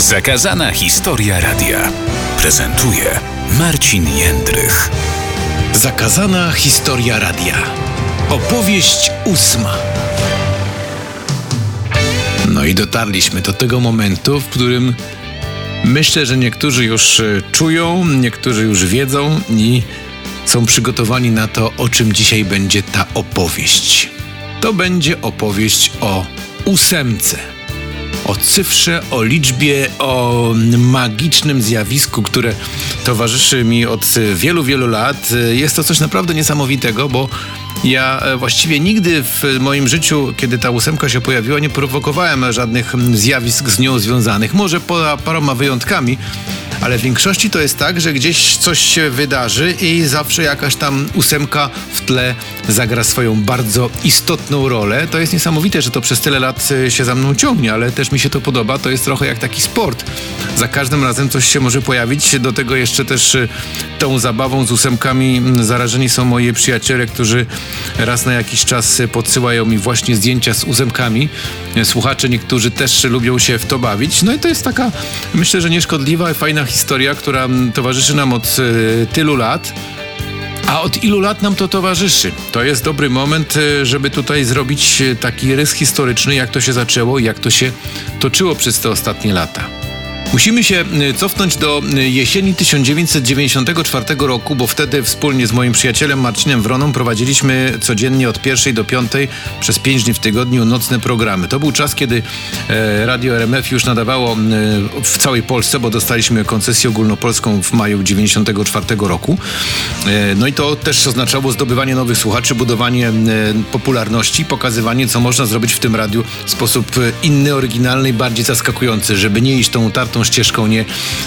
Zakazana historia radia prezentuje Marcin Jędrych. Zakazana historia radia. Opowieść ósma. No i dotarliśmy do tego momentu, w którym myślę, że niektórzy już e, czują, niektórzy już wiedzą i są przygotowani na to, o czym dzisiaj będzie ta opowieść. To będzie opowieść o ósemce o cyfrze, o liczbie, o magicznym zjawisku, które towarzyszy mi od wielu, wielu lat. Jest to coś naprawdę niesamowitego, bo ja e, właściwie nigdy w moim życiu, kiedy ta ósemka się pojawiła, nie prowokowałem żadnych zjawisk z nią związanych. Może poza paroma wyjątkami, ale w większości to jest tak, że gdzieś coś się wydarzy i zawsze jakaś tam ósemka w tle zagra swoją bardzo istotną rolę. To jest niesamowite, że to przez tyle lat e, się za mną ciągnie, ale też mi się to podoba. To jest trochę jak taki sport. Za każdym razem coś się może pojawić. Do tego jeszcze też e, tą zabawą z ósemkami zarażeni są moi przyjaciele, którzy raz na jakiś czas podsyłają mi właśnie zdjęcia z ósemkami. Słuchacze niektórzy też lubią się w to bawić. No i to jest taka, myślę, że nieszkodliwa, fajna historia, która towarzyszy nam od e, tylu lat. A od ilu lat nam to towarzyszy? To jest dobry moment, e, żeby tutaj zrobić e, taki rys historyczny, jak to się zaczęło i jak to się toczyło przez te ostatnie lata. Musimy się y, cofnąć do y, jesieni 1994 roku, bo wtedy wspólnie z moim przyjacielem Marcinem Wroną prowadziliśmy codziennie od pierwszej do piątej przez pięć dni w tygodniu nocne programy. To był czas, kiedy e, Radio RMF już nadawało e, w całej Polsce, bo dostaliśmy koncesję ogólnopolską w maju 1994 roku. E, no i to też oznaczało zdobywanie nowych słuchaczy, budowanie popularności, pokazywanie, co można zrobić w tym radiu w sposób inny, oryginalny i bardziej zaskakujący, żeby nie iść tą utartą tą ścieżką, nie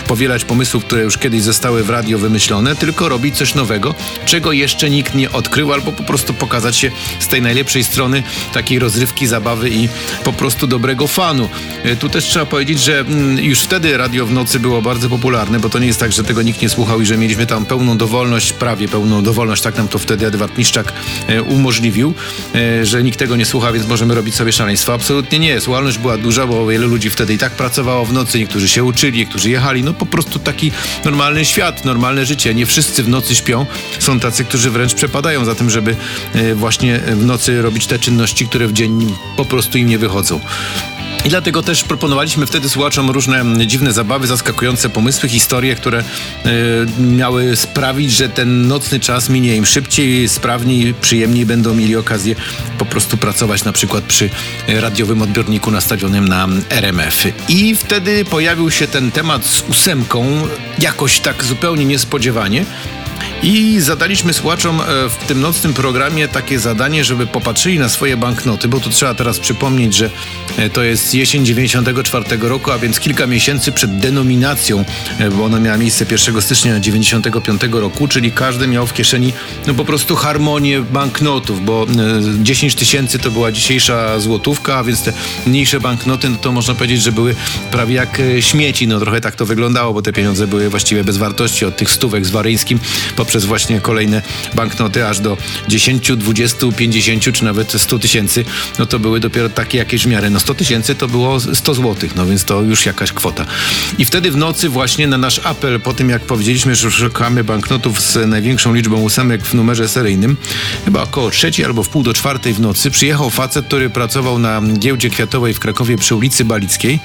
powielać pomysłów, które już kiedyś zostały w radio wymyślone, tylko robić coś nowego, czego jeszcze nikt nie odkrył, albo po prostu pokazać się z tej najlepszej strony takiej rozrywki, zabawy i po prostu dobrego fanu. E, tu też trzeba powiedzieć, że mm, już wtedy radio w nocy było bardzo popularne, bo to nie jest tak, że tego nikt nie słuchał i że mieliśmy tam pełną dowolność, prawie pełną dowolność, tak nam to wtedy Edward Miszczak e, umożliwił, e, że nikt tego nie słucha, więc możemy robić sobie szaleństwo. Absolutnie nie. Słuchalność była duża, bo wielu ludzi wtedy i tak pracowało w nocy, niektórzy się uczyli, którzy jechali. No po prostu taki normalny świat, normalne życie. Nie wszyscy w nocy śpią. Są tacy, którzy wręcz przepadają za tym, żeby e, właśnie w nocy robić te czynności, które w dzień po prostu im nie wychodzą. I dlatego też proponowaliśmy wtedy słuchaczom różne dziwne zabawy, zaskakujące pomysły, historie, które y, miały sprawić, że ten nocny czas minie im szybciej, sprawniej, przyjemniej będą mieli okazję po prostu pracować na przykład przy radiowym odbiorniku nastawionym na RMF. I wtedy pojawił się ten temat z ósemką, jakoś tak zupełnie niespodziewanie. I zadaliśmy słuchaczom e, w tym nocnym programie takie zadanie, żeby popatrzyli na swoje banknoty, bo tu trzeba teraz przypomnieć, że e, to jest jesień 94 roku, a więc kilka miesięcy przed denominacją, e, bo ona miała miejsce 1 stycznia 95 roku, czyli każdy miał w kieszeni no po prostu harmonię banknotów, bo 10 tysięcy to była dzisiejsza złotówka, a więc te mniejsze banknoty, no to można powiedzieć, że były prawie jak śmieci, no trochę tak to wyglądało, bo te pieniądze były właściwie bez wartości od tych stówek z Waryńskim poprzez właśnie kolejne banknoty aż do 10, 20, 50 czy nawet 100 tysięcy, no to były dopiero takie jakieś w miarę. No 100 tysięcy to było 100 złotych, no więc to już jakaś kwota. I wtedy w nocy właśnie na nasz apel, po tym jak powiedzieliśmy, że szukamy banknotów z największą liczbą ósemek w numerze seryjnym, chyba około trzeciej albo w pół do czwartej w nocy przyjechał facet, który pracował na giełdzie kwiatowej w Krakowie przy ulicy Balickiej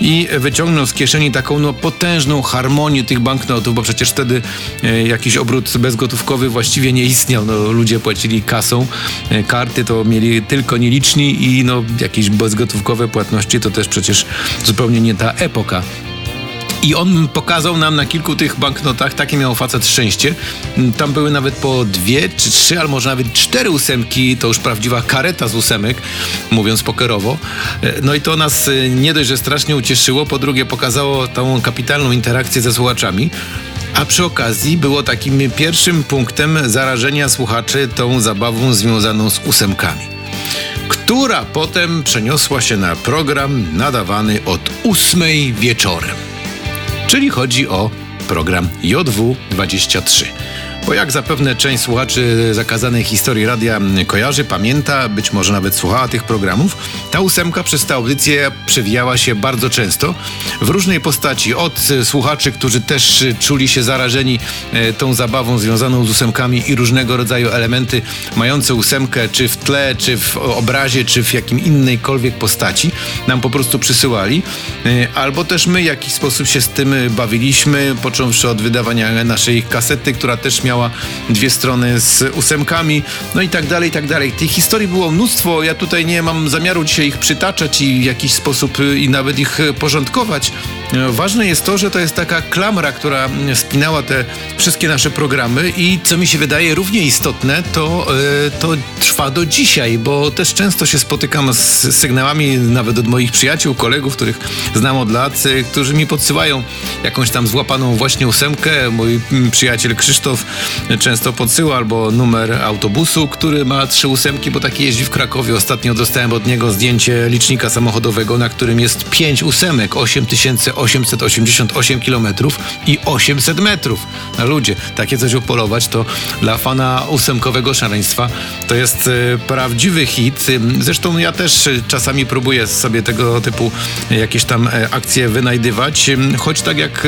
i wyciągnął z kieszeni taką no potężną harmonię tych banknotów, bo przecież wtedy e, jakiś obrót bezgotówkowy właściwie nie istniał. No, ludzie płacili kasą, e, karty to mieli tylko nieliczni i no, jakieś bezgotówkowe płatności to też przecież zupełnie nie ta epoka. I on pokazał nam na kilku tych banknotach, takie miał facet szczęście. Tam były nawet po dwie czy trzy, albo może nawet cztery ósemki, to już prawdziwa kareta z ósemek, mówiąc pokerowo. E, no i to nas e, nie dość, że strasznie ucieszyło, po drugie pokazało tą kapitalną interakcję ze słuchaczami. A przy okazji było takim pierwszym punktem zarażenia słuchaczy tą zabawą związaną z ósemkami, która potem przeniosła się na program nadawany od ósmej wieczorem. Czyli chodzi o program JW23. Bo jak zapewne część słuchaczy zakazanej historii radia kojarzy, pamięta, być może nawet słuchała tych programów, ta ósemka przez tę audycję przewijała się bardzo często w różnej postaci. Od słuchaczy, którzy też czuli się zarażeni e, tą zabawą związaną z ósemkami i różnego rodzaju elementy mające ósemkę, czy w tle, czy w obrazie, czy w jakim inniejkolwiek postaci, nam po prostu przysyłali. E, albo też my w jakiś sposób się z tym bawiliśmy, począwszy od wydawania naszej kasety, która też miała dwie strony z ósemkami, no i tak dalej, i tak dalej. Tych historii było mnóstwo, ja tutaj nie mam zamiaru dzisiaj ich przytaczać i w jakiś sposób y, i nawet ich porządkować. E, ważne jest to, że to jest taka klamra, która spinała te wszystkie nasze programy i co mi się wydaje równie istotne, to, e, to trwa do dzisiaj, bo też często się spotykam z sygnałami nawet od moich przyjaciół, kolegów, których znam od lat, e, którzy mi podsyłają jakąś tam złapaną właśnie ósemkę. Mój przyjaciel Krzysztof często podsyła albo numer autobusu, który ma trzy ósemki, bo taki jeździ w Krakowie. Ostatnio dostałem od niego zdjęcie licznika samochodowego, na którym jest pięć ósemek, 8888 km i 800 metrów. Na ludzie, takie coś upolować to dla fana ósemkowego szaleństwa to jest y, prawdziwy hit. Zresztą ja też czasami próbuję sobie tego typu jakieś tam e, akcje wynajdywać, choć tak jak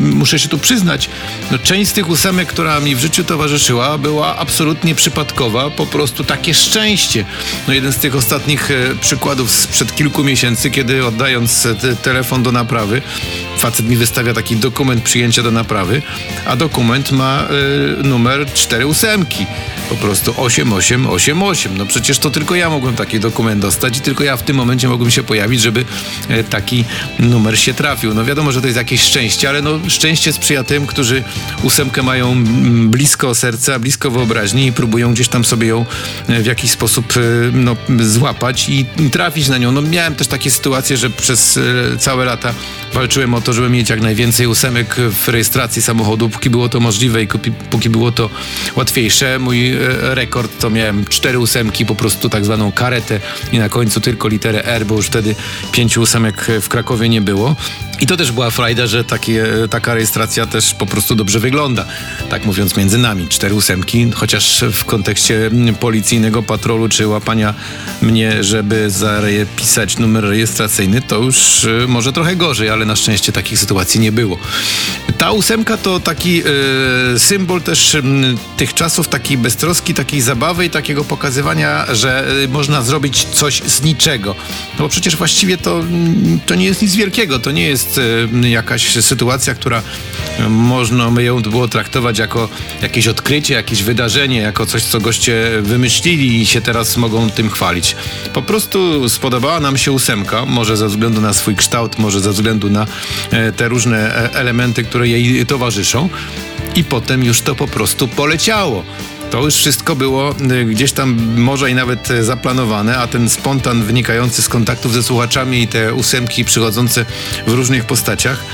muszę się tu przyznać, no część z tych ósemek, która mi w życiu towarzyszyła, była absolutnie przypadkowa, po prostu takie szczęście. No jeden z tych ostatnich e, przykładów sprzed kilku miesięcy, kiedy oddając te telefon do naprawy. Facet mi wystawia taki dokument przyjęcia do naprawy, a dokument ma y, numer 4 ósemki. Po prostu 8888. No przecież to tylko ja mogłem taki dokument dostać i tylko ja w tym momencie mogłem się pojawić, żeby y, taki numer się trafił. No wiadomo, że to jest jakieś szczęście, ale no szczęście sprzyja tym, którzy ósemkę mają blisko serca, blisko wyobraźni i próbują gdzieś tam sobie ją y, w jakiś sposób no, złapać i trafić na nią. No miałem też takie sytuacje, że przez całe lata walczyłem o to, żeby mieć jak najwięcej ósemek w rejestracji samochodu, póki było to możliwe i póki było to łatwiejsze. Mój e, rekord to miałem cztery ósemki, po prostu tak zwaną karetę i na końcu tylko literę R, bo już wtedy pięciu ósemek w Krakowie nie było. I to też była frajda, że takie, taka rejestracja też po prostu dobrze wygląda. Tak mówiąc między nami, cztery ósemki, chociaż w kontekście policyjnego patrolu czy łapania mnie, żeby zapisać numer rejestracyjny, to już e, może trochę gorzej, ale na szczęście takich sytuacji nie było. Ta ósemka to taki y, symbol też y, tych czasów, takiej beztroski, takiej zabawy i takiego pokazywania, że y, można zrobić coś z niczego. No bo przecież właściwie to, to nie jest nic wielkiego, to nie jest jakaś sytuacja, która można by ją było traktować jako jakieś odkrycie, jakieś wydarzenie, jako coś, co goście wymyślili i się teraz mogą tym chwalić. Po prostu spodobała nam się ósemka, może ze względu na swój kształt, może ze względu na e, te różne e, elementy, które jej towarzyszą i potem już to po prostu poleciało. To już wszystko było e, gdzieś tam może i nawet zaplanowane, a ten spontan wynikający z kontaktów ze słuchaczami i te ósemki przychodzące w różnych postaciach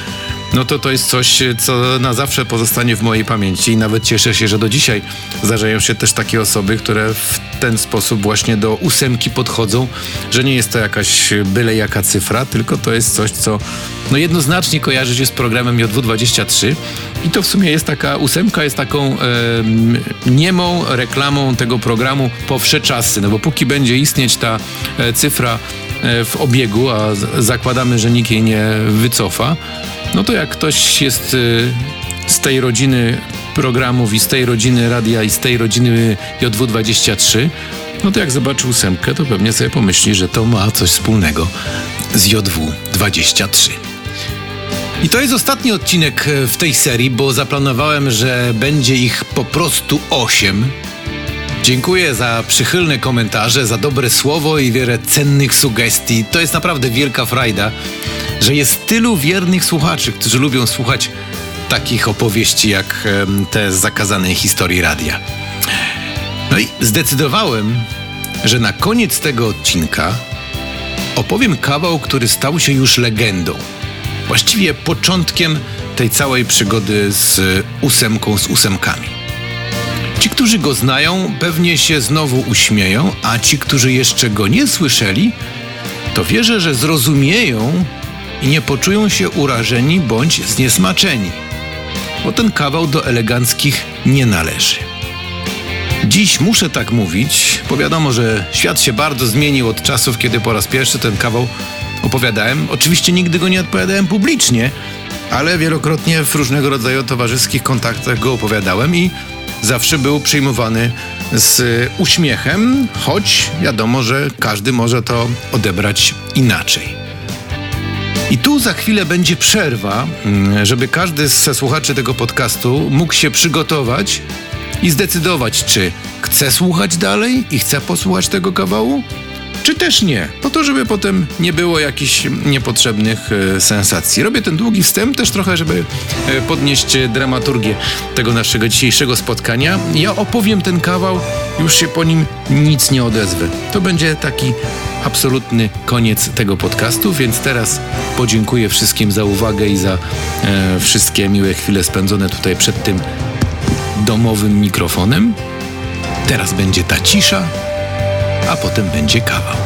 no to to jest coś, co na zawsze pozostanie w mojej pamięci i nawet cieszę się, że do dzisiaj zdarzają się też takie osoby, które w ten sposób właśnie do ósemki podchodzą, że nie jest to jakaś byle jaka cyfra, tylko to jest coś, co no jednoznacznie kojarzy się z programem JW23 i to w sumie jest taka, ósemka jest taką e, niemą reklamą tego programu po wsze czasy, no bo póki będzie istnieć ta e, cyfra e, w obiegu, a zakładamy, że nikt jej nie wycofa, no to jak ktoś jest y, z tej rodziny programów i z tej rodziny radia i z tej rodziny JW23, no to jak zobaczy ósemkę, to pewnie sobie pomyśli, że to ma coś wspólnego z JW23. I to jest ostatni odcinek e, w tej serii, bo zaplanowałem, że będzie ich po prostu osiem. Dziękuję za przychylne komentarze, za dobre słowo i wiele cennych sugestii. To jest naprawdę wielka frajda że jest tylu wiernych słuchaczy, którzy lubią słuchać takich opowieści jak te z zakazanej historii radia. No i zdecydowałem, że na koniec tego odcinka opowiem kawał, który stał się już legendą. Właściwie początkiem tej całej przygody z ósemką, z ósemkami. Ci, którzy go znają, pewnie się znowu uśmieją, a ci, którzy jeszcze go nie słyszeli, to wierzę, że zrozumieją, i nie poczują się urażeni bądź zniesmaczeni. bo ten kawał do eleganckich nie należy. Dziś muszę tak mówić, bo wiadomo, że świat się bardzo zmienił od czasów, kiedy po raz pierwszy ten kawał opowiadałem. Oczywiście nigdy go nie odpowiadałem publicznie, ale wielokrotnie w różnego rodzaju towarzyskich kontaktach go opowiadałem i zawsze był przyjmowany z uśmiechem, choć wiadomo, że każdy może to odebrać inaczej. I tu za chwilę będzie przerwa, mm, żeby każdy ze słuchaczy tego podcastu mógł się przygotować i zdecydować, czy chce słuchać dalej i chce posłuchać tego kawału, czy też nie. Po to, żeby potem nie było jakichś niepotrzebnych e, sensacji. Robię ten długi wstęp też trochę, żeby e, podnieść dramaturgię tego naszego dzisiejszego spotkania. Ja opowiem ten kawał, już się po nim nic nie odezwę. To będzie taki absolutny koniec tego podcastu, więc teraz podziękuję wszystkim za uwagę i za e, wszystkie miłe chwile spędzone tutaj przed tym domowym mikrofonem. Teraz będzie ta cisza, a potem będzie kawał.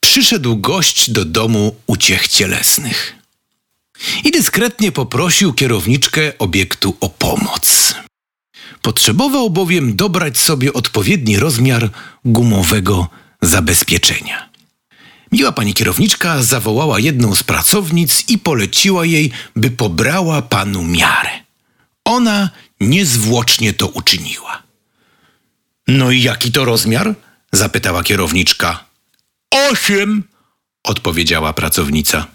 Przyszedł gość do domu uciech cielesnych i dyskretnie poprosił kierowniczkę obiektu o pomoc. Potrzebował bowiem dobrać sobie odpowiedni rozmiar gumowego zabezpieczenia. Miła pani kierowniczka zawołała jedną z pracownic i poleciła jej, by pobrała panu miarę. Ona niezwłocznie to uczyniła. No i jaki to rozmiar? zapytała kierowniczka. Osiem, odpowiedziała pracownica.